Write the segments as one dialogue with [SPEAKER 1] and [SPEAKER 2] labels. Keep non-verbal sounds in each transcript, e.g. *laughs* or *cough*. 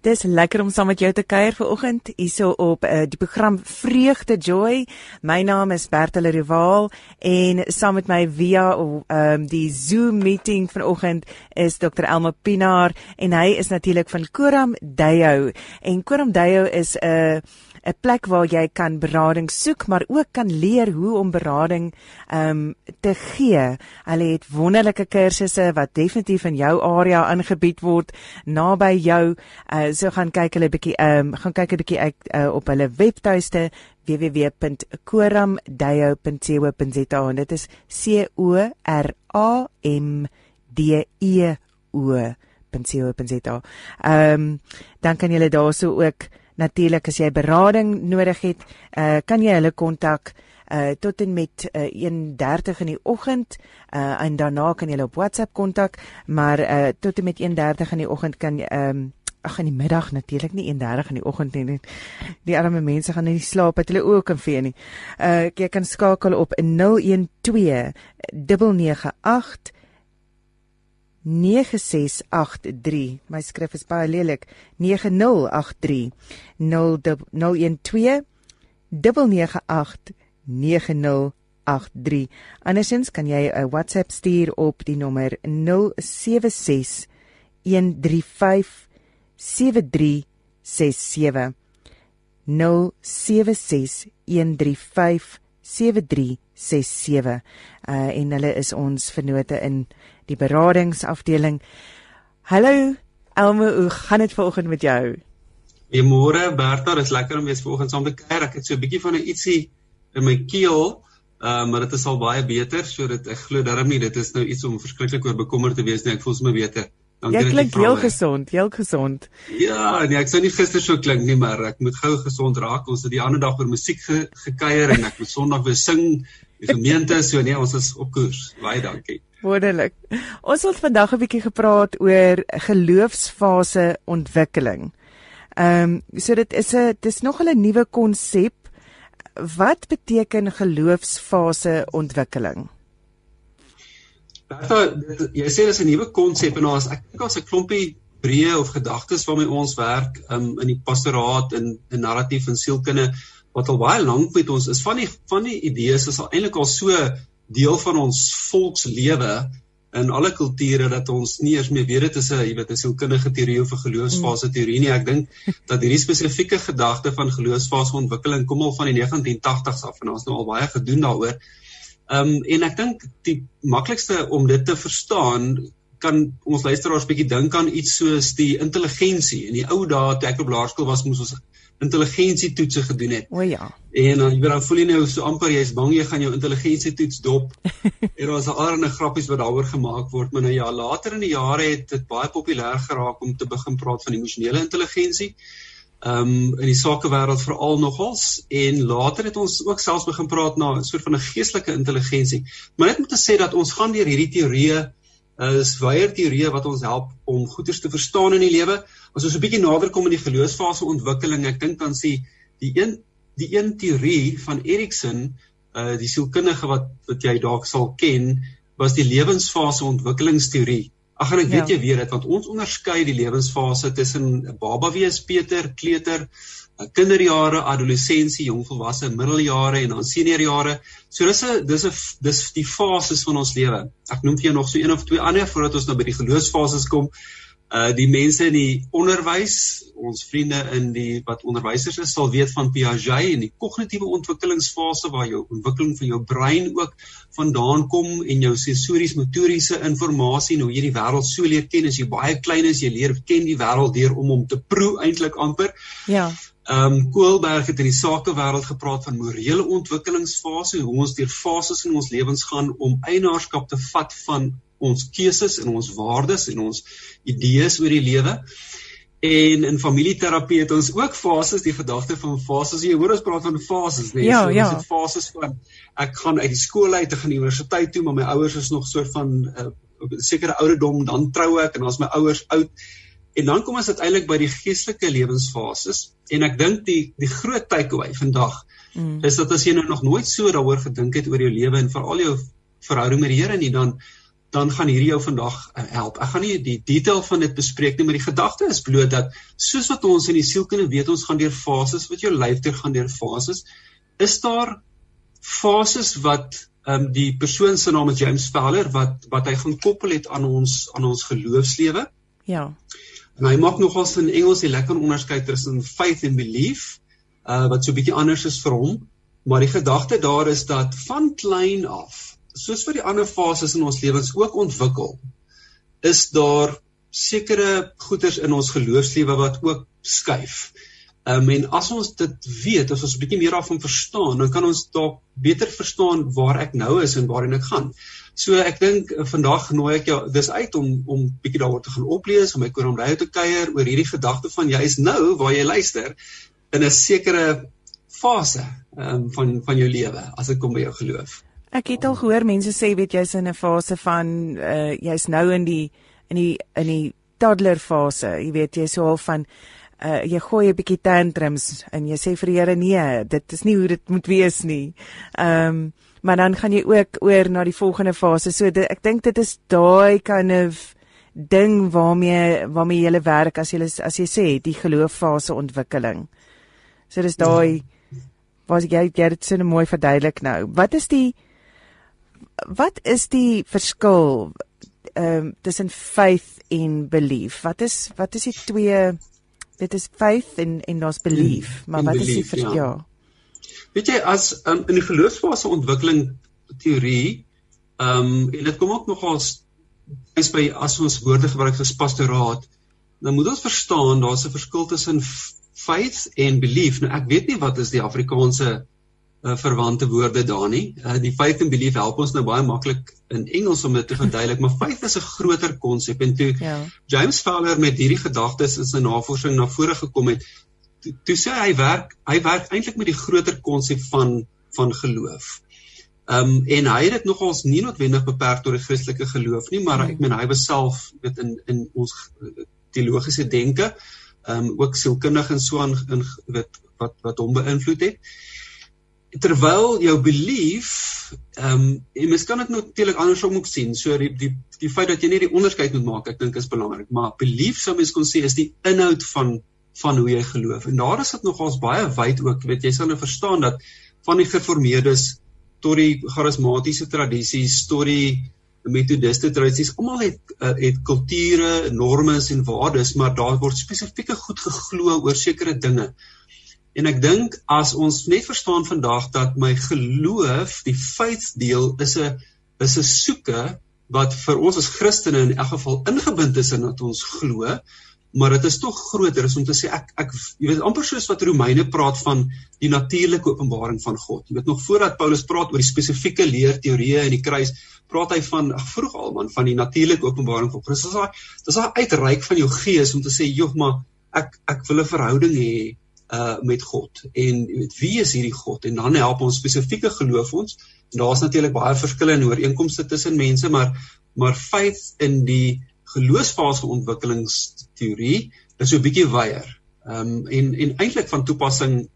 [SPEAKER 1] Dis lekker om saam met jou te kuier vanoggend hierso op uh, die program Vreugde Joy. My naam is Bertel Rival en saam met my via um, die Zoom meeting vanoggend is Dr Elma Pinaar en hy is natuurlik van Koram Dayo. En Koram Dayo is 'n uh, 'n plek waar jy kan berading soek, maar ook kan leer hoe om berading ehm um, te gee. Hulle het wonderlike kursusse wat definitief in jou area aangebied word naby jou. Uh, so gaan kyk hulle bietjie ehm um, gaan kyk 'n bietjie uit uh, op hulle webtuiste www.koramdayo.co.za en dit is C O R A M D E O.co.za. Ehm um, dan kan jy daarso ook Natuurlik as jy berading nodig het, uh, kan jy hulle kontak uh tot en met uh, 1:30 in die oggend uh en daarna kan jy hulle op WhatsApp kontak maar uh tot en met 1:30 in die oggend kan jy um ag in die middag natuurlik nie 1:30 in die oggend nie die arme mense gaan nie slaap het hulle ook kan vee nie. Uh jy kan skakel op 012 998 9683 my skrif is baie lelik. 9083 012 998 9083 andersins kan jy 'n WhatsApp stuur op die nommer 076 135 7367 076 135 7367 uh en hulle is ons vennote in die beradingsafdeling. Hallo Elmo, hoe gaan dit vanoggend met jou?
[SPEAKER 2] Goeiemôre Bertha, dit is lekker om weer vanoggend saam te kuier. Ek het so 'n bietjie van 'n ietsie in my keel, uh, maar dit is al baie beter, so dit ek glo darm nie dit is nou iets om verskriklik oor bekommerd te wees nie. Ek voel sommer beter.
[SPEAKER 1] Dankie. Jy klink heel gesond, heel gesond.
[SPEAKER 2] Ja, nee, ek sou nie gister so klink nie, maar ek moet gou gesond raak. Ons het die ander dag oor musiek ge gekuier en ek moet Sondag weer sing die gemeente so nee, ons is op koers. Baie dankie.
[SPEAKER 1] Wonderlik. Ons het vandag 'n bietjie gepraat oor geloofsfase ontwikkeling. Ehm um, so dit is 'n dis nog 'n nuwe konsep. Wat beteken geloofsfase ontwikkeling?
[SPEAKER 2] Bertha, jy sê dis 'n nuwe konsep en ons ek dink ons 'n klompie breë of gedagtes waarmee ons werk um, in die pastoraat en in narratief en sielkunde wat al baie lank met ons is van die van die idees is al eintlik al so deel van ons volkslewe in alle kulture dat ons nie eers meer weet dit is 'n jy weet 'n sielkundige teorie of 'n geloofsfase teorie nie. Ek dink dat hierdie spesifieke gedagte van geloofsfase ontwikkeling kom al van die 1980s af en ons nou al baie gedoen daaroor. Ehm um, en ek dink die maklikste om dit te verstaan kan ons luisteraars bietjie dink aan iets soos die intelligensie. In die ou dae toe ek op laerskool was, moes ons intelligensietoetse gedoen het.
[SPEAKER 1] O ja.
[SPEAKER 2] En dan jy weet dan voel jy nou so amper jy's bang jy gaan jou intelligensietoets dop. *laughs* en daar was al allerlei grappies wat daaroor gemaak word, maar nou ja, later in die jare het dit baie populêr geraak om te begin praat van emosionele intelligensie. Ehm um, in die sakewêreld veral nogals en later het ons ook selfs begin praat na 'n soort van 'n geestelike intelligensie. Maar net om te sê dat ons gaan deur hierdie teorieë is baie teorieë wat ons help om goeders te verstaan in die lewe. As ons 'n bietjie nader kom in die geloofsfase ontwikkeling, ek dink dan sê die een die een teorie van Erikson, uh die sielkundige wat wat jy dalk sal ken, was die lewensfase ontwikkelingsteorie. Ag en ek weet ja. jy weet dit want ons onderskei die lewensfase tussen baba wees, Peter, kleuter, kinderjare, adolessensie, jongvolwasse, middeljare en dan seniorjare. So dis 'n dis 'n dis die fases van ons lewe. Ek noem vir jou nog so een of twee ander voordat ons nou by die geloofsfases kom. Uh die mense in die onderwys, ons vriende in die wat onderwysers is, sal weet van Piaget en die kognitiewe ontwikkelingsfase waar jou ontwikkeling van jou brein ook vandaan kom en jou sensories motoriese inligting en hoe jy die wêreld so leer ken as jy baie klein is, jy leer ken die wêreld deur om hom te proe eintlik amper.
[SPEAKER 1] Ja.
[SPEAKER 2] Ehm um, Koelberg het in die sakewêreld gepraat van morele ontwikkelingsfase, hoe ons deur fases in ons lewens gaan om eienaarskap te vat van ons keuses en ons waardes en ons idees oor die lewe. En in familieterapie het ons ook fases, die gedagte van fases. Jy hoor ons praat van fases, nee,
[SPEAKER 1] ja, so ja.
[SPEAKER 2] dit fases van ek gaan uit die skool uit te gaan universiteit toe, maar my ouers is nog soort van 'n uh, sekere ouderdom, dan trou ek en as my ouers oud En dan kom ons uiteindelik by die geestelike lewensfases en ek dink die die groot takeaway vandag mm. is dat as jy nou nog nooit so daaroor gedink het oor jou lewe en veral jou verhouding met die Here nie dan dan gaan hierdie jou vandag uh, help. Ek gaan nie die detail van dit bespreek nie, maar die gedagte is bloot dat soos wat ons in die sielkunde weet, ons gaan deur fases, wat jou lyf deur gaan deur fases, is daar fases wat ehm um, die persoon se naam is James Fowler wat wat hy gaan koppel het aan ons aan ons geloofslewe.
[SPEAKER 1] Ja.
[SPEAKER 2] En hy maak nogals in Engels die lekker onderskeid tussen faith and belief, uh wat so 'n bietjie anders is vir hom, maar die gedagte daar is dat van klein af, soos vir die ander fases in ons lewens ook ontwikkel, is daar sekere goeders in ons geloofslewe wat ook skuif. Um, en as ons dit weet, as ons 'n bietjie meer daarvan verstaan, dan kan ons dalk beter verstaan waar ek nou is en waarheen ek gaan. So ek dink uh, vandag nooi ek jou dis uit om om bietjie daaroor te gaan oplees, om my koram radio te kuier oor hierdie gedagte van jy is nou waar jy luister in 'n sekere fase um, van van jou lewe as dit kom by jou geloof.
[SPEAKER 1] Ek het al gehoor mense sê weet jy's in 'n fase van uh, jy's nou in die in die in die toddler fase. Jy weet jy's so al van uh, jy gooi 'n bietjie tantrums en jy sê vir die Here nee, dit is nie hoe dit moet wees nie. Ehm um, maar dan gaan jy ook oor na die volgende fase. So dit, ek dink dit is daai kind of ding waarmee waarmee jy werk as jy as jy sê die geloofsfase ontwikkeling. So dis daai was jy jy het dit so mooi verduidelik nou. Wat is die wat is die verskil ehm um, tussen faith en belief? Wat is wat is die twee dit is faith en en daar's belief, maar wat belief, is die vers ja. ja.
[SPEAKER 2] Weet jy as um, in die geloofsfase ontwikkeling teorie, ehm um, en dit kom ook nogals is by as ons woorde gebruik as pastoraat, dan moet ons verstaan daar's 'n verskil tussen faith en belief. Nou ek weet nie wat is die Afrikaanse uh, verwante woorde daar nie. Uh, die faith and belief help ons nou baie maklik in Engels om dit te verduidelik, maar faith is 'n groter konsep en toe ja. James Fowler met hierdie gedagtes in sy navorsing na vore gekom het, toe, toe sê hy werk hy werk eintlik met die groter konsep van van geloof. Ehm um, en hy het dit nogals nie noodwendig beperk tot die Christelike geloof nie, maar mm. ek meen hy was self weet in in ons teologiese denke, ehm um, ook sielkundig en so aan in weet wat wat hom beïnvloed het terwyl jou belief ehm um, jy mis kan dit natuurlik andersom ook sien. So die die die feit dat jy nie die onderskeid moet maak, ek dink is belangrik, maar belief sou mens kon sê is die inhoud van van hoe jy geloof. En daar is dit nogals baie wyd ook, weet jy sal nou verstaan dat van die geformeerdes tot die charismatiese tradisies, tot die metodiste tradisies, almal het uh, het kulture, normes en waardes, maar daar word spesifieke goed geglo oor sekere dinge. En ek dink as ons net verstaan vandag dat my geloof, die faith deel is 'n is 'n soeke wat vir ons as Christene in elk geval ingebind is in dat ons glo, maar dit is tog groter as om te sê ek ek jy weet amper soos wat Romeine praat van die natuurlike openbaring van God. Jy weet nog voordat Paulus praat oor die spesifieke leerteorieë in die kruis, praat hy van vroeg al man van die natuurlike openbaring van Christus. Daai dis daai uitreik van jou gees om te sê joh maar ek ek wil 'n verhouding hê uh met God. En jy weet wie is hierdie God? En dan help ons spesifieke geloof ons. En daar's natuurlik baie verskille en ooreenkomste tussen mense, maar maar faith in die geloofsfase ontwikkelingsteorie is so 'n bietjie wyeer. Um en en eintlik van toepassing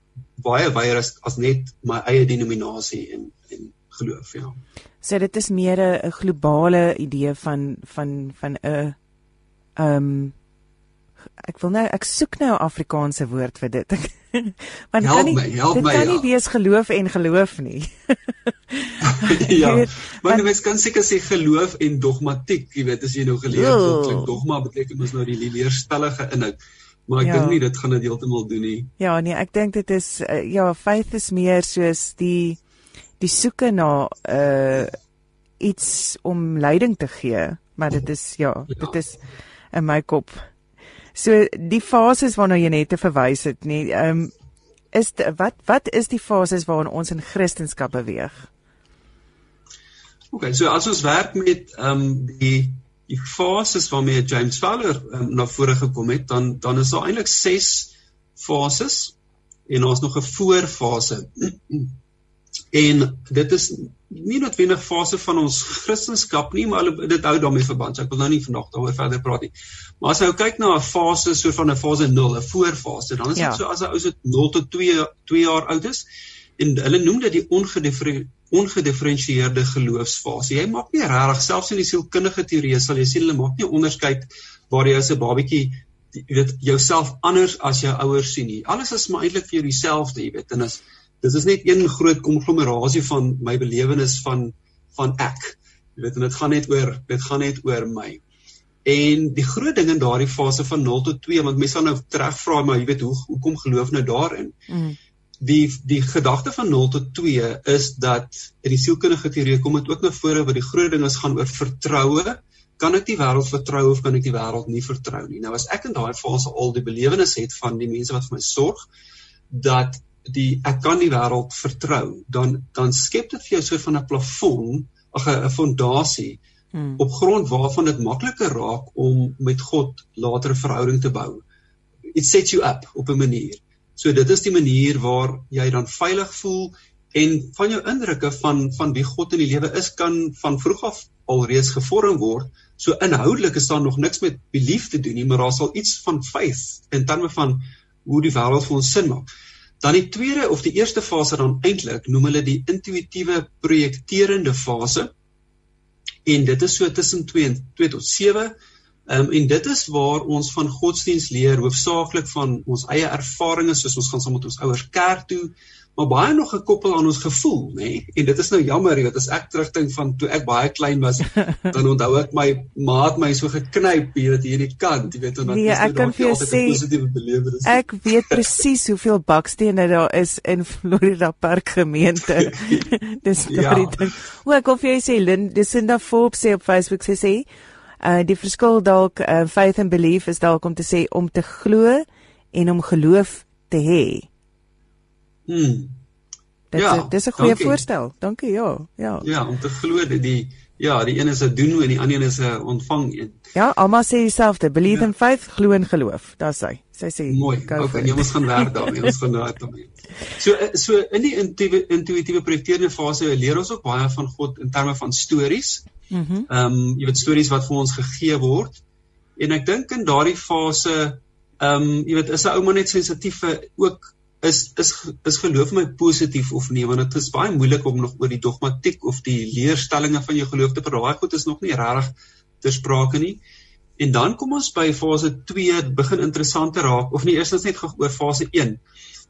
[SPEAKER 2] baie wyeer as as net my eie denominasie en en geloof, ja.
[SPEAKER 1] So dit is meer 'n globale idee van van van 'n um ek wil nou ek soek nou 'n Afrikaanse woord vir dit. *laughs* Want
[SPEAKER 2] kan nie my, dit
[SPEAKER 1] kan nie ja. wees geloof en geloof nie. *laughs*
[SPEAKER 2] ja. Maar mens kan seker sê geloof en dogmatiek, jy weet as jy nou geleer het klink dogma beteken mos nou die leerstellige inhoud. Maar ek ja. dink nie dit gaan dit heeltemal doen nie.
[SPEAKER 1] Ja, nee, ek dink dit is uh, ja, faith is meer soos die die soeke na uh iets om leiding te gee, maar dit is ja, ja. dit is in my kop. So die fases waarna jy net te verwys het, nie, ehm um, is wat wat is die fases waarin ons in Christendom beweeg?
[SPEAKER 2] OK, so as ons werk met ehm um, die die fases waarmee James Fowler um, na vore gekom het, dan dan is daar eintlik 6 fases en daar's nog 'n voorfase. *clears throat* en dit is nie noodwendig fase van ons Christendom nie, maar dit hou daarmee verband. So ek wil nou nie vandag daaroor verder praat nie. Maar as jy kyk na 'n fase so van 'n fase 0, 'n voorfase, dan is dit ja. so as 'n ou se 0 tot 2 2 jaar oud is en hulle noem dit die ongedifferensieerde geloofsfase. Jy maak nie regtig selfs in die sielkundige teorie sal jy sien hulle maak nie onderskeid waar jy as 'n babatjie jy weet jouself anders as jou ouers sien nie. Alles is maar eintlik vir jou dieselfde, jy weet. En as dit is net een groot konglomerasie van my belewenis van van ek. Jy weet, en dit gaan net oor dit gaan net oor my. En die groot ding in daardie fase van 0 tot 2, want mense gaan nou terugvra maar jy weet hoe hoekom geloof nou daarin? Mm die die gedagte van 0 tot 2 is dat in die sielkundige teorie kom dit ook na vore wat die groot ding is gaan oor vertroue. Kan ek die wêreld vertrou of kan ek die wêreld nie vertrou nie? Nou as ek in daai fase al die belewenis het van die mense wat vir my sorg dat die ek kan die wêreld vertrou, dan dan skep dit vir jou so van 'n plafon, ag 'n fondasie hmm. op grond waarvan dit makliker raak om met God later 'n verhouding te bou. It sets you up op 'n manier. So dit is die manier waar jy dan veilig voel en van jou indrukke van van wie God in die lewe is kan van vroeg af alreeds gevorm word. So inhoudelik is daar nog niks met belief te doen nie, maar daar sal iets van faith in terme van hoe die wêreld vir ons sin maak. Dan die tweede of die eerste fase dan eintlik noem hulle die intuïtiewe projekterende fase. En dit is so tussen 2 en 2 tot Ehm um, en dit is waar ons van godsdiens leer, hoofsaaklik van ons eie ervarings, soos ons gaan saam met ons ouers kerk toe, maar baie nog gekoppel aan ons gevoel, nê? Nee? En dit is nou jammer, jy weet, as ek terugdink van toe ek baie klein was, *laughs* dan onthou ek my maat my so geknyp hier dat hierdie kant, jy weet, en dan
[SPEAKER 1] nee, is dit dan altyd 'n positiewe belewenis. Ek weet presies hoeveel bakstene daar is in Florida Park gemeente. *laughs* dis daardie ja. ding. O, ek wil vir jou sê, Lynn, dis in da Forbes sê op Facebook sê sê uh die verskil dalk uh, faith and belief is dalk om te sê om te glo en om geloof te hê.
[SPEAKER 2] Hmm.
[SPEAKER 1] Dit ja, is dis 'n goeie dankie. voorstel. Dankie, ja. Ja.
[SPEAKER 2] Ja, om te glo dat die ja, die een is 'n doen en die ander een is 'n ontvang een.
[SPEAKER 1] Ja, almal sê dieselfde, believe ja. in faith, glo in geloof. Daar's hy. Sy sê
[SPEAKER 2] mooi. Okay, moet gaan werk daarmee. Ons gaan werk daarmee. *laughs* So eh, so in die intuïtiewe intuïtiewe projekterende fase leer ons ook baie van God in terme van stories. Mhm. Ehm um, jy weet stories wat vir ons gegee word. En ek dink in daardie fase ehm um, jy weet is 'n ouma net sensitief vir ook is is is geloof my positief of nee want dit is baie moeilik om nog oor die dogmatiek of die leerstellings van jou geloof te praat. Daai goed is nog nie regtig ter sprake nie. En dan kom ons by fase 2 begin interessant raak of nie eerstens net oor fase 1.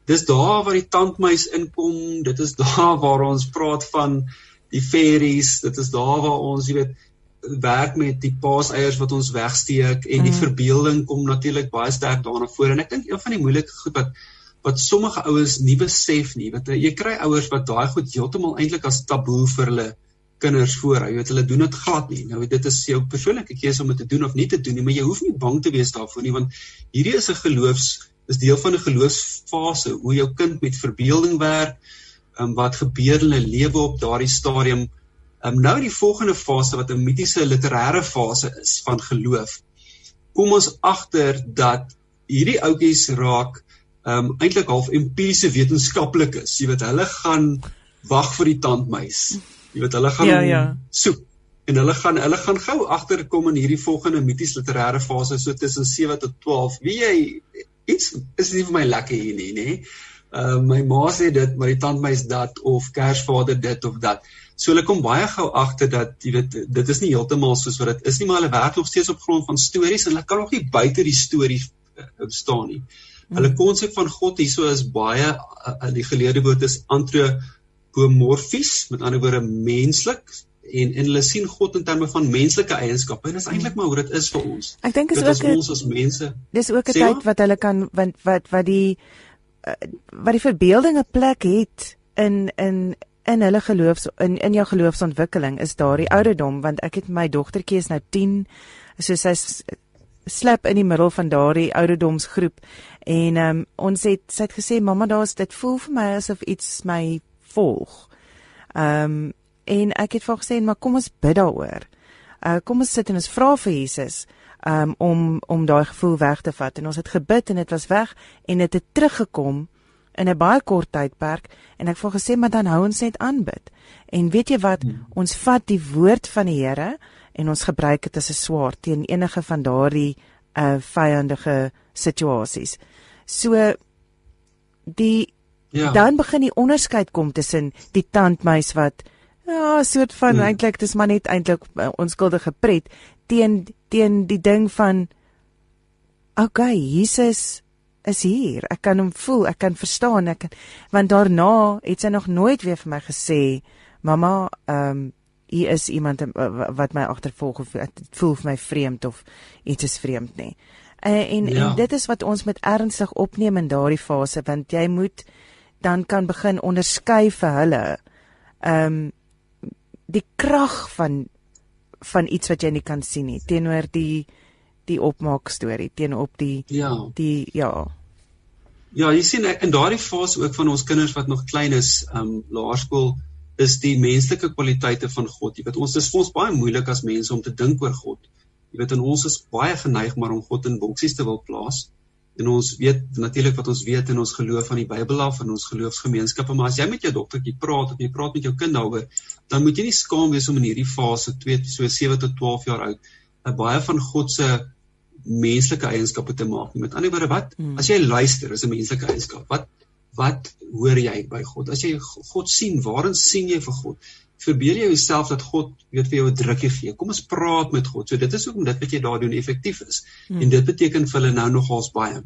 [SPEAKER 2] Dis daar waar die tandmuis inkom, dit is *laughs* daar waar ons praat van die fairies, dit is daar waar ons, jy weet, werk met die paaseiers wat ons wegsteek en die mm. verbeelding kom natuurlik baie sterk daarna voor en ek dink een van die moeilike goed wat wat sommige ouers nie besef nie, want jy kry ouers wat daai goed heeltemal eintlik as taboe vir hulle kinders voorhou. Jy weet hulle doen dit glad nie. Nou dit is jou persoonlike keuse om dit te doen of nie te doen nie, maar jy hoef nie bang te wees daarvoor nie want hierdie is 'n geloofs is deel van 'n geloofsfase hoe jou kind met verbeelding werk, um, wat gebeur in hulle lewe op daardie stadium. Um, nou die volgende fase wat 'n mitiese literêre fase is van geloof. Kom ons agter dat hierdie ouetjies raak um eintlik half empiriese wetenskaplikes. Jy weet hulle gaan wag vir die tandmuis. Jy weet hulle gaan ja, ja. soek en hulle gaan hulle gaan gou agterkom in hierdie volgende mities literêre fase so tussen 7 tot 12. Wie jy iets is nie vir my lekker hier nie, nê? uh, my ma sê dit, maar die tandmeis dat of Kersvader dit of dat. So hulle kom baie gou agter dat jy weet dit is nie heeltemal soos wat dit is nie, maar hulle werk nog steeds op grond van stories en hulle kan nog nie buite die storie uh, staan nie. Hulle hmm. konsep van God hieso is baie uh, die geleerde woord is antropomorfies, met ander woorde menslik en en hulle sien God in terme van menslike eienskappe en dit is eintlik maar hoe dit is vir ons.
[SPEAKER 1] Ek dink is ook
[SPEAKER 2] ons as mense.
[SPEAKER 1] Dis ook 'n tyd wat hulle kan wat wat wat die wat die verbeelding 'n plek het in in in hulle geloofs in in jou geloofsontwikkeling is daardie ouderdom want ek het my dogtertjie is nou 10 so sy slap in die middel van daardie ouderdomsgroep en um, ons het sy het gesê mamma daar's dit voel vir my asof iets my volg. Ehm um, en ek het vir gesê maar kom ons bid daaroor. Uh kom ons sit en ons vra vir Jesus um, om om daai gevoel weg te vat en ons het gebid en dit was weg en dit het, het teruggekom in 'n baie kort tydperk en ek het gesê maar dan hou ons net aanbid. En weet jy wat, hmm. ons vat die woord van die Here en ons gebruik dit as 'n swaard teen enige van daardie uh vyandige situasies. So die ja. dan begin die onderskeid kom tussen die tandmuis wat Ja, soort van hmm. eintlik dis maar net eintlik uh, onskuldige pret teen teen die ding van okay, Jesus is hier. Ek kan hom voel, ek kan verstaan, ek kan want daarna het sy nog nooit weer vir my gesê, "Mamma, ehm um, hier is iemand wat my agtervolg of dit voel vir my vreemd of iets is vreemd nie." Uh, en ja. en dit is wat ons met ernstig opneem in daardie fase want jy moet dan kan begin onderskei vir hulle ehm um, die krag van van iets wat jy nie kan sien nie teenoor die die opmaak storie teenoor op die ja die ja
[SPEAKER 2] ja jy sien in daardie fase ook van ons kinders wat nog klein is ehm um, laerskool is die menslike kwaliteite van God jy weet ons is vir ons baie moeilik as mense om te dink oor God Jy weet en ons is baie geneig maar om God in boksies te wil plaas. En ons weet natuurlik wat ons weet in ons geloof van die Bybel af en ons geloofsgemeenskappe, maar as jy met jou dogtertjie praat of jy praat met jou kind daaroor, dan moet jy nie skaam wees om in hierdie fase 2 so 7 tot 12 jaar oud 'n baie van God se menslike eienskappe te maak. Met ander woorde, wat hmm. as jy luister, is 'n menslike eienskap. Wat wat hoor jy by God? As jy God sien, waarin sien jy vir God? verbeel jy jouself dat God weet vir jou 'n drukkie gee. Kom ons praat met God. So dit is hoekom dit wat jy daar doen effektief is. Hmm. En dit beteken vir hulle nou nogals baie.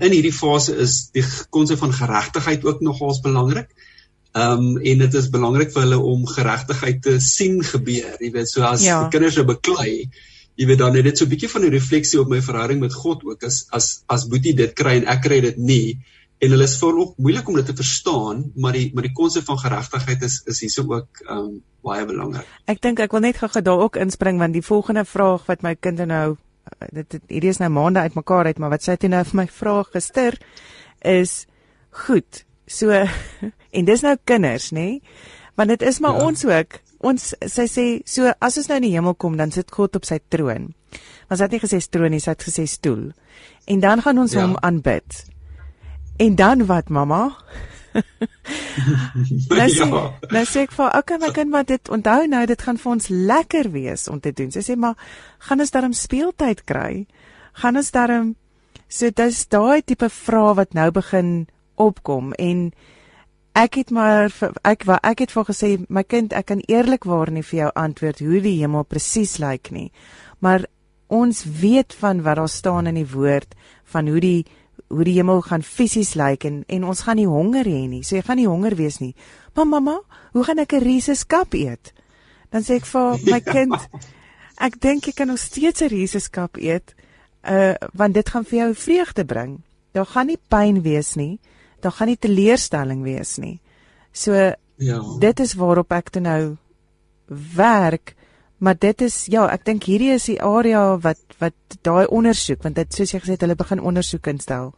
[SPEAKER 2] In hierdie fase is die konsep van geregtigheid ook nogals belangrik. Ehm um, en dit is belangrik vir hulle om geregtigheid te sien gebeur. Jy weet, so as ja. die kinders se beklei, jy weet dan het dit so 'n bietjie van 'n refleksie op my verhouding met God ook as as as Boetie dit kry en ek kry dit nie en hulle is voorop moeilik om dit te verstaan, maar die maar die konsep van geregtigheid is is hierso ook um, baie belangrik.
[SPEAKER 1] Ek dink ek wil net gou-gou daar ook inspring want die volgende vraag wat my kind nou dit hierdie is nou maande uitmekaar uit, maar wat sy het nou vir my vra gister is goed. So *laughs* en dis nou kinders, nê? Nee? Want dit is maar ja. ons ook. Ons sy sê so as ons nou in die hemel kom, dan sit God op sy troon. Maar sy het nie gesê troon nie, sy het gesê stoel. En dan gaan ons ja. hom aanbid. En dan wat mamma? *laughs* nou, sê, ja. nou sê ek vir okay my kind maar dit onthou nou dit gaan vir ons lekker wees om te doen. Sy sê maar gaan ons darm speeltyd kry? Gaan ons darm so dis daai tipe vrae wat nou begin opkom en ek het maar ek wat ek het vir gesê my kind ek kan eerlikwaar nie vir jou antwoord hoe die hemel presies lyk nie. Maar ons weet van wat daar staan in die woord van hoe die hoe die hemel gaan fisies lyk en en ons gaan nie honger hê nie. So jy gaan nie honger wees nie. Maar mamma, hoe gaan ek 'n rieseskap eet? Dan sê ek vir my ja. kind, ek dink jy kan nog steeds 'n rieseskap eet. Uh want dit gaan vir jou vreugde bring. Daar gaan nie pyn wees nie. Daar gaan nie teleurstelling wees nie. So ja. dit is waarop ek toe nou werk Maar dit is ja, ek dink hierdie is die area wat wat daai ondersoek want dit soos jy gesê het hulle begin ondersoek instel.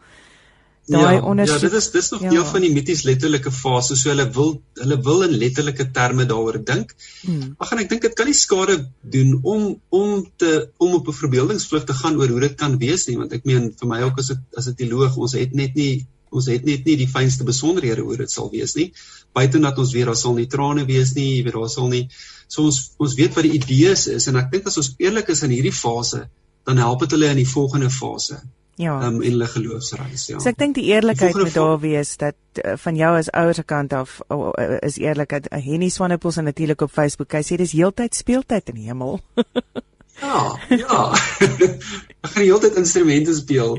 [SPEAKER 2] Daai ja, ondersoek. Ja, dit is dis nog ja. deel van die mities letterlike fase. So hulle wil hulle wil in letterlike terme daaroor dink. Hmm. Ag en ek dink dit kan nie skade doen om om te om op 'n verbeeldingsvlug te gaan oor hoe dit kan wees nie, want ek meen vir my ook as dit as 'n teoloog, ons het net nie ons het net nie die fynste besonderhede oor dit sal wees nie. Buiten dat ons weet daar sal nie trane wees nie, jy weet daar sal nie So ons ons weet wat die idees is en ek dink as ons eerlik is in hierdie fase, dan help dit hulle in die volgende fase. Ja. Um, in hulle geloofsreis, ja.
[SPEAKER 1] So ek dink die eerlikheid moet daar wees dat uh, van jou as ouers se kant af uh, uh, is eerlikheid. Uh, Henny Swanepoel se natuurlik op Facebook. Hy sê dis heeltyd speeltyd in die hemel. *laughs*
[SPEAKER 2] ja, ja. *laughs* ek gaan heeltyd instrumente speel.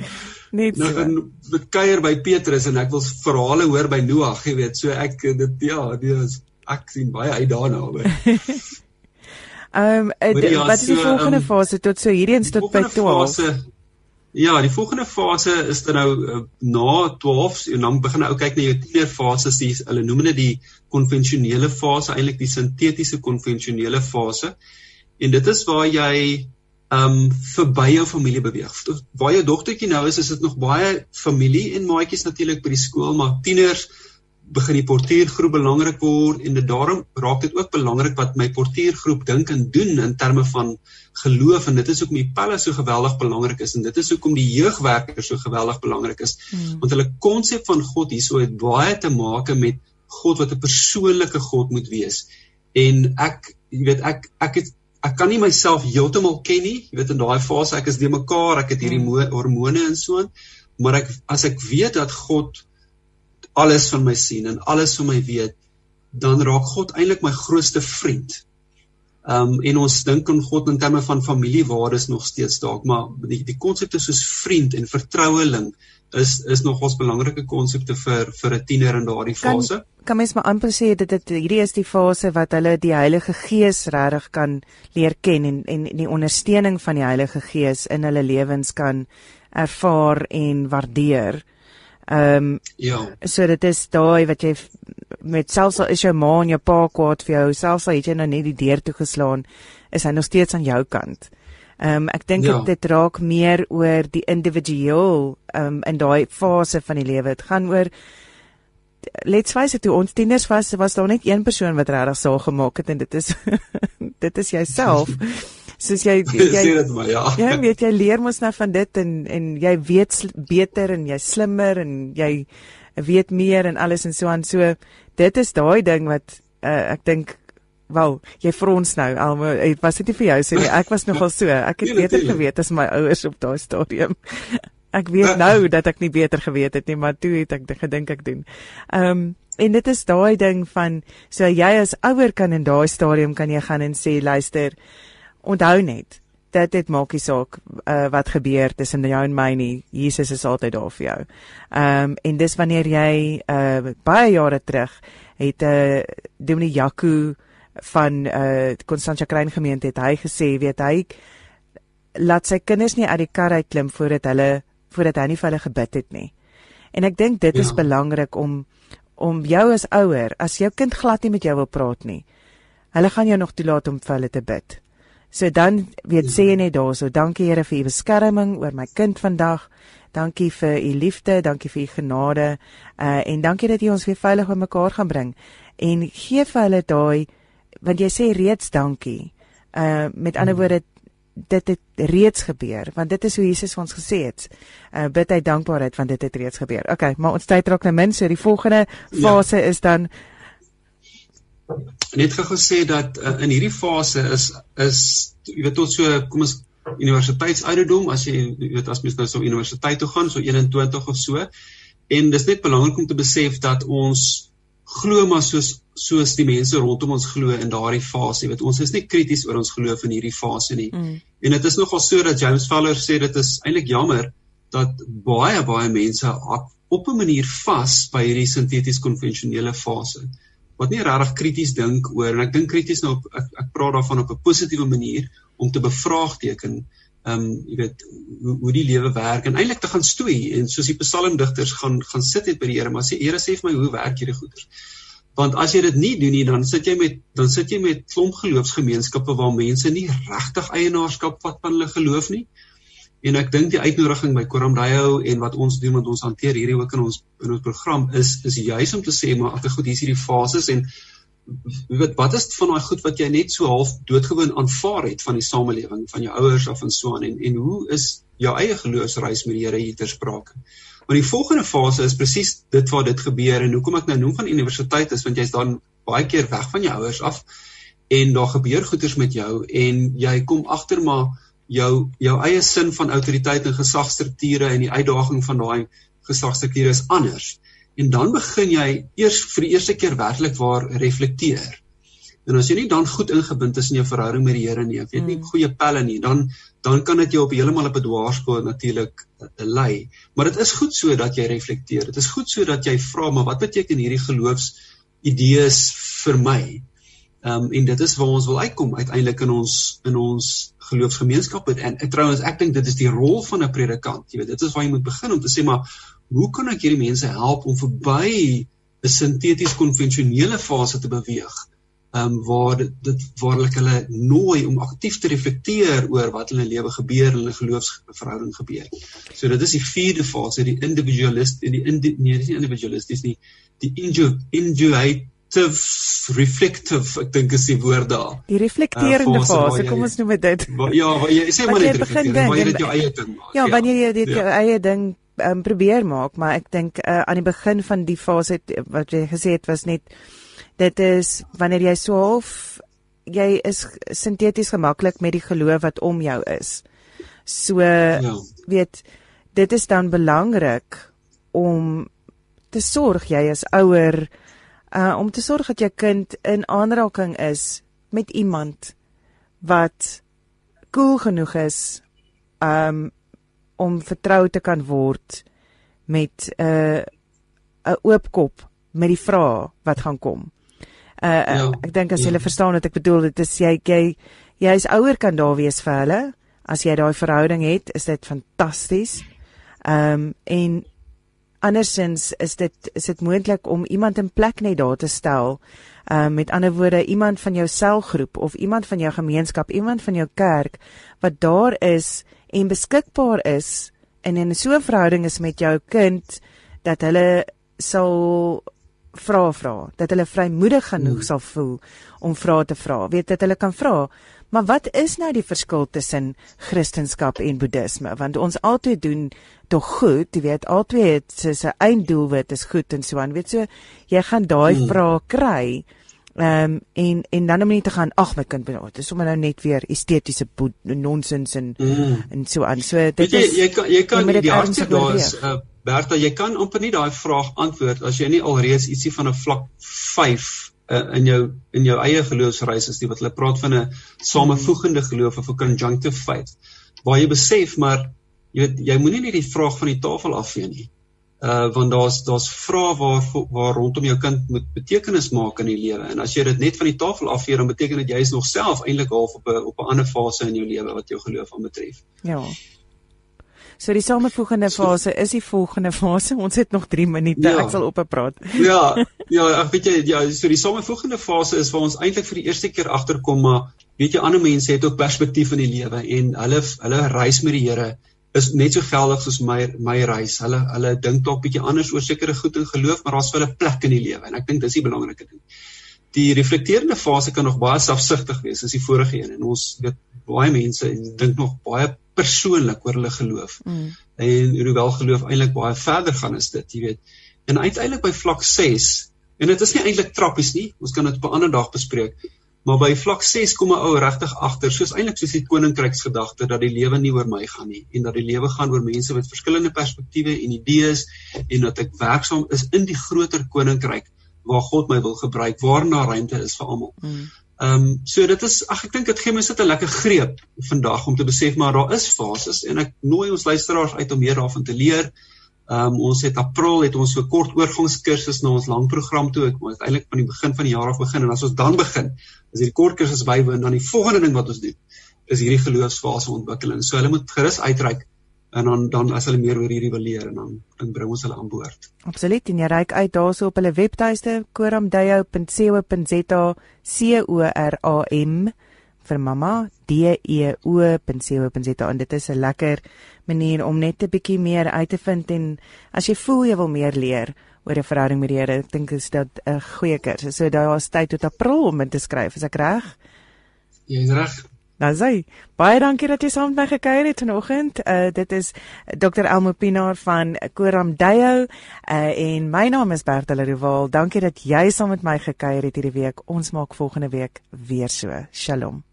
[SPEAKER 2] Net nou, so. Nou met kuier by Petrus en ek wil verhale hoor by Noag, jy weet. So ek dit ja, dis ek sien baie uit daarna hoor. *laughs*
[SPEAKER 1] Ehm um, ja, wat is die so, volgende um, fase tot so hierdie eens tot by 12? Fase,
[SPEAKER 2] ja, die volgende fase is dan nou uh, na 12 en dan begin ou kyk na jou tienerfases, die hulle noem dit die konvensionele fase, eintlik die sintetiese konvensionele fase. En dit is waar jy um, verby jou familie beweeg. Waar jou dogtertjie nou is, is dit nog baie familie en maatjies natuurlik by die skool, maar tieners begin die portuïergroep belangrik word en dit daarom raak dit ook belangrik wat my portuïergroep dink en doen in terme van geloof en dit is hoekom die pelle so geweldig belangrik is en dit is hoekom die jeugwerkers so geweldig belangrik is hmm. want hulle konsep van God hierso het baie te maak met God wat 'n persoonlike God moet wees en ek jy weet ek ek het ek kan nie myself heeltemal ken nie jy weet in daai fase ek is de mekaar ek het hierdie hmm. hormone en so aan maar ek as ek weet dat God alles van my sien en alles van my weet, dan raak God eintlik my grootste vriend. Um en ons dink aan God in terme van familiewaardes nog steeds dalk, maar die die konsepte soos vriend en vertroueling is is nogals belangrike konsepte vir vir 'n tiener in daardie fase.
[SPEAKER 1] Kan, kan mens maar amper sê dit dit hierdie is die fase wat hulle die Heilige Gees regtig kan leer ken en en die ondersteuning van die Heilige Gees in hulle lewens kan ervaar en waardeer. Ehm um,
[SPEAKER 2] ja.
[SPEAKER 1] So dit is daai wat jy met selfs al is jou ma en jou pa kwaad vir jou, selfs al het jy nou net die deur toe geslaan, is hy nog steeds aan jou kant. Ehm um, ek dink ja. dit raak meer oor die individueel ehm um, in daai fase van die lewe. Dit gaan oor let's face it, toe ons tieners was, was daar net een persoon wat regtig saak gemaak het en dit is *laughs* dit is jouself. Soos jy *laughs*
[SPEAKER 2] jy sê dit maar ja.
[SPEAKER 1] Ja, weet jy leer mos nou van dit en en jy weet beter en jy slimmer en jy weet meer en alles en so aan. So dit is daai ding wat uh, ek dink Wel, jy frons nou. Almo, was dit nie vir jou sê nie. Ek was nogal so. Ek het nee, beter geweet as my ouers op daai stadium. Ek weet nou dat ek nie beter geweet het nie, maar toe het ek gedink ek doen. Ehm um, en dit is daai ding van so jy as ouer kan in daai stadium kan jy gaan en sê luister, onthou net dat dit maak nie saak uh, wat gebeur tussen jou en my nie. Jesus is altyd daar vir jou. Ehm um, en dis wanneer jy uh, baie jare terug het 'n uh, Dominee Jaco van uh Constantia Klein gemeente het hy gesê weet hy laat sy kinders nie uit die kar uit klim voordat hulle voordat hy nie vir hulle gebid het nie. En ek dink dit ja. is belangrik om om jou as ouer, as jou kind glad nie met jou wil praat nie, hulle gaan jou nog toelaat om vir hulle te bid. So dan weet sê jy net daarso, dankie Here vir u beskerming oor my kind vandag. Dankie vir u liefde, dankie vir u genade. Uh en dankie dat u ons weer veilig by mekaar gaan bring. En gee vir hulle daai want jy sê reeds dankie. Uh met ander mm. woorde dit het reeds gebeur want dit is hoe Jesus ons gesê het. Uh bid hy dankbaarheid want dit het reeds gebeur. Okay, maar ons tyd raak nou min, so die volgende ja. fase ja. is dan
[SPEAKER 2] net gou gesê dat uh, in hierdie fase is is jy weet tot so kom ons universiteitsouderdom as jy jy weet as mens nou so universiteit toe gaan so 21 of so en dis net belangrik om te besef dat ons glo maar soos soos die mense rondom ons glo in daardie fase. Jy weet, ons is nie krities oor ons geloof in hierdie fase nie. Mm. En dit is nogal so dat James Fowler sê dit is eintlik jammer dat baie baie mense op 'n manier vas by hierdie sinteties konvensionele fase wat nie regtig krities dink oor en ek dink krities nou op ek, ek praat daarvan op 'n positiewe manier om te bevraagteken ehm um, jy weet hoe, hoe die lewe werk en eintlik te gaan stoei en soos die psalmdigters gaan gaan sit net by die Here maar sê Here sê vir my hoe werk hierdie goeders? Want as jy dit nie doen nie dan sit jy met dan sit jy met klomp geloofsgemeenskappe waar mense nie regtig eienaarskap vat van hulle geloof nie en ek dink die uitnodiging by Koram Rayo en wat ons doen want ons hanteer hierdie ook in ons in ons program is is juis om te sê maar ag goed hier is hierdie fases en weet wat is van daai goed wat jy net so half doodgewoon aanvaar het van die samelewing, van jou ouers of en so aan en en hoe is jou eie geloofsreis met die Here hier ter sprake? Want die volgende fase is presies dit waar dit gebeur en hoekom ek nou noem van universiteit is want jy's dan baie keer weg van jou ouers af en daar gebeur goeters met jou en jy kom agter maar jou jou eie sin van autoriteit en gesagstrukture en die uitdaging van daai gesagstrukture is anders en dan begin jy eers vir die eerste keer werklik waar reflekteer. En as jy nie dan goed ingebind is in jou verhouding met die Here nie, weet nie mm. goeie pelle nie, dan dan kan dit jou op heeltemal op 'n dwaarspoor natuurlik uh, lei. Maar dit is goed so dat jy reflekteer. Dit is goed so dat jy vra, maar wat beteken hierdie geloofs idees vir my? Ehm um, en dit is waar ons wil uitkom uiteindelik in ons in ons geloofsgemeenskap en, en trouens ek dink dit is die rol van 'n predikant. Jy weet, dit is waar jy moet begin om te sê maar hoe kan ek hierdie mense help om verby 'n sinteties konvensionele fase te beweeg? Ehm um, waar dit, dit waar hulle nooi om aktief te reflekteer oor wat in hulle lewe gebeur hulle geloofsverhouding gebeur. So dit is die vierde fase, die individualist en die indi, nee, dis nie individualisties nie, die individuate reflective ek dink is die woord daar.
[SPEAKER 1] Die reflekterende uh, fase, kom ons noem dit.
[SPEAKER 2] Ja, jy sê maar net reflekteer, maar jy dit jou eie ding maak.
[SPEAKER 1] Ja, wanneer jy dit ja. jou eie ding um, probeer maak, maar ek dink uh, aan die begin van die fase wat jy gesê het was net dit is wanneer jy so half jy is sinteties gemaklik met die geloof wat om jou is. So ja. weet dit is dan belangrik om te sorg jy as ouer uh om te sorg dat jou kind in aanraking is met iemand wat cool genoeg is um om vertrou te kan word met 'n uh, 'n oop kop met die vrae wat gaan kom. Uh, ja, ek dink as jy ja. verstaan wat ek bedoel, dit is jy jy jy is ouer kan daar wees vir hulle. As jy daai verhouding het, is dit fantasties. Ehm um, en andersins is dit is dit moontlik om iemand in plek net daar te stel. Ehm um, met ander woorde iemand van jou selgroep of iemand van jou gemeenskap, iemand van jou kerk wat daar is en beskikbaar is en in so 'n verhouding is met jou kind dat hulle sal vra vra, dat hulle vrymoedig genoeg hmm. sal voel om vrae te vra. Weet dat hulle kan vra, Maar wat is nou die verskil tussen Christendom en Boeddhisme? Want ons altyd doen tog goed, jy weet, altyd het sy se einddoelwit is goed en so aan. Weet so, jy gaan daai mm. vrae kry. Ehm um, en en dan om net te gaan, ag my kind, dit is sommer nou net weer estetiese nonsens en mm. en so aan. So
[SPEAKER 2] dit weet jy, is jy kan jy kan die hartjie daar is uh, Bertha, jy kan amper nie daai vraag antwoord as jy nie alreeds ietsie van 'n vlak 5 uh, in jou in jou eie geloofsreis is die wat hulle praat van 'n samevoegende geloof of 'n conjunctive faith waar jy besef maar jy weet jy moenie net die vraag van die tafel afvee nie. Uh want daar's daar's vrae waar waar rondom jou kind moet betekenis maak in die lewe en as jy dit net van die tafel afvee dan beteken dit jy is nog self eintlik half op 'n op 'n ander fase in jou lewe wat jou geloof aanbetref.
[SPEAKER 1] Ja. So die samevoegende fase is die volgende fase. *laughs* Ons het nog 3 minute. Ja. Ek sal op praat. *laughs*
[SPEAKER 2] Ja. Ja, ek weet jy ja, so die samevoegende fase is waar ons eintlik vir die eerste keer agterkom maar weet jy ander mense het ook perspektief in die lewe en hulle hulle reis met die Here is net so geldig soos my my reis. Hulle hulle dink dalk bietjie anders oor sekere goed in geloof, maar daar's vir hulle plek in die lewe en ek dink dis die belangrike ding. Die reflekterende fase kan nog baie selfsugtig wees as die vorige een en ons weet baie mense dink nog baie persoonlik oor hulle geloof. Mm. En hoewel geloof eintlik baie verder gaan as dit, jy weet. En uiteindelik by vlak 6, en dit is nie eintlik trappies nie, ons kan dit op 'n ander dag bespreek. Maar by vlak 6 kom 'n ou regtig agter, soos eintlik soos die koninkryksgedagte dat die lewe nie oor my gaan nie en dat die lewe gaan oor mense met verskillende perspektiewe en idees en dat ek werksaam is in die groter koninkryk waar God my wil gebruik, waarna ruimte is vir almal. Mm. Ehm um, so dit is ag ek dink dit gee sit 'n lekker greep vandag om te besef maar daar is fases en ek nooi ons luisteraars uit om meer daarvan te leer. Ehm um, ons het April het ons so kort oorgangskursus na ons lang program toe. Ek moet eintlik van die begin van die jaar af begin en as ons dan begin, as hierdie kort kursus bywoon dan die volgende ding wat ons doen is hierdie geloofsfase ontwikkeling. So hulle moet gerus uitreik en dan dan as hulle meer oor hierdie wil leer en dan dan bring ons hulle aan boord.
[SPEAKER 1] Absoluut en jy reik uit daarso op hulle webtuiste koramdeyo.co.za C O R A M vir mamma D E O.co.za en dit is 'n lekker manier om net 'n bietjie meer uit te vind en as jy voel jy wil meer leer oor 'n verhouding met die Here, ek dink is dit 'n goeie kursus. So daar is tyd tot April om in te skryf, is ek reg?
[SPEAKER 2] Jy is reg.
[SPEAKER 1] Nou sê, baie dankie dat jy saam met my gekuier het vanoggend. Uh dit is Dr Elmo Pinaar van Koram Deyo uh en my naam is Bertel Rival. Dankie dat jy saam met my gekuier het hierdie week. Ons maak volgende week weer so. Shalom.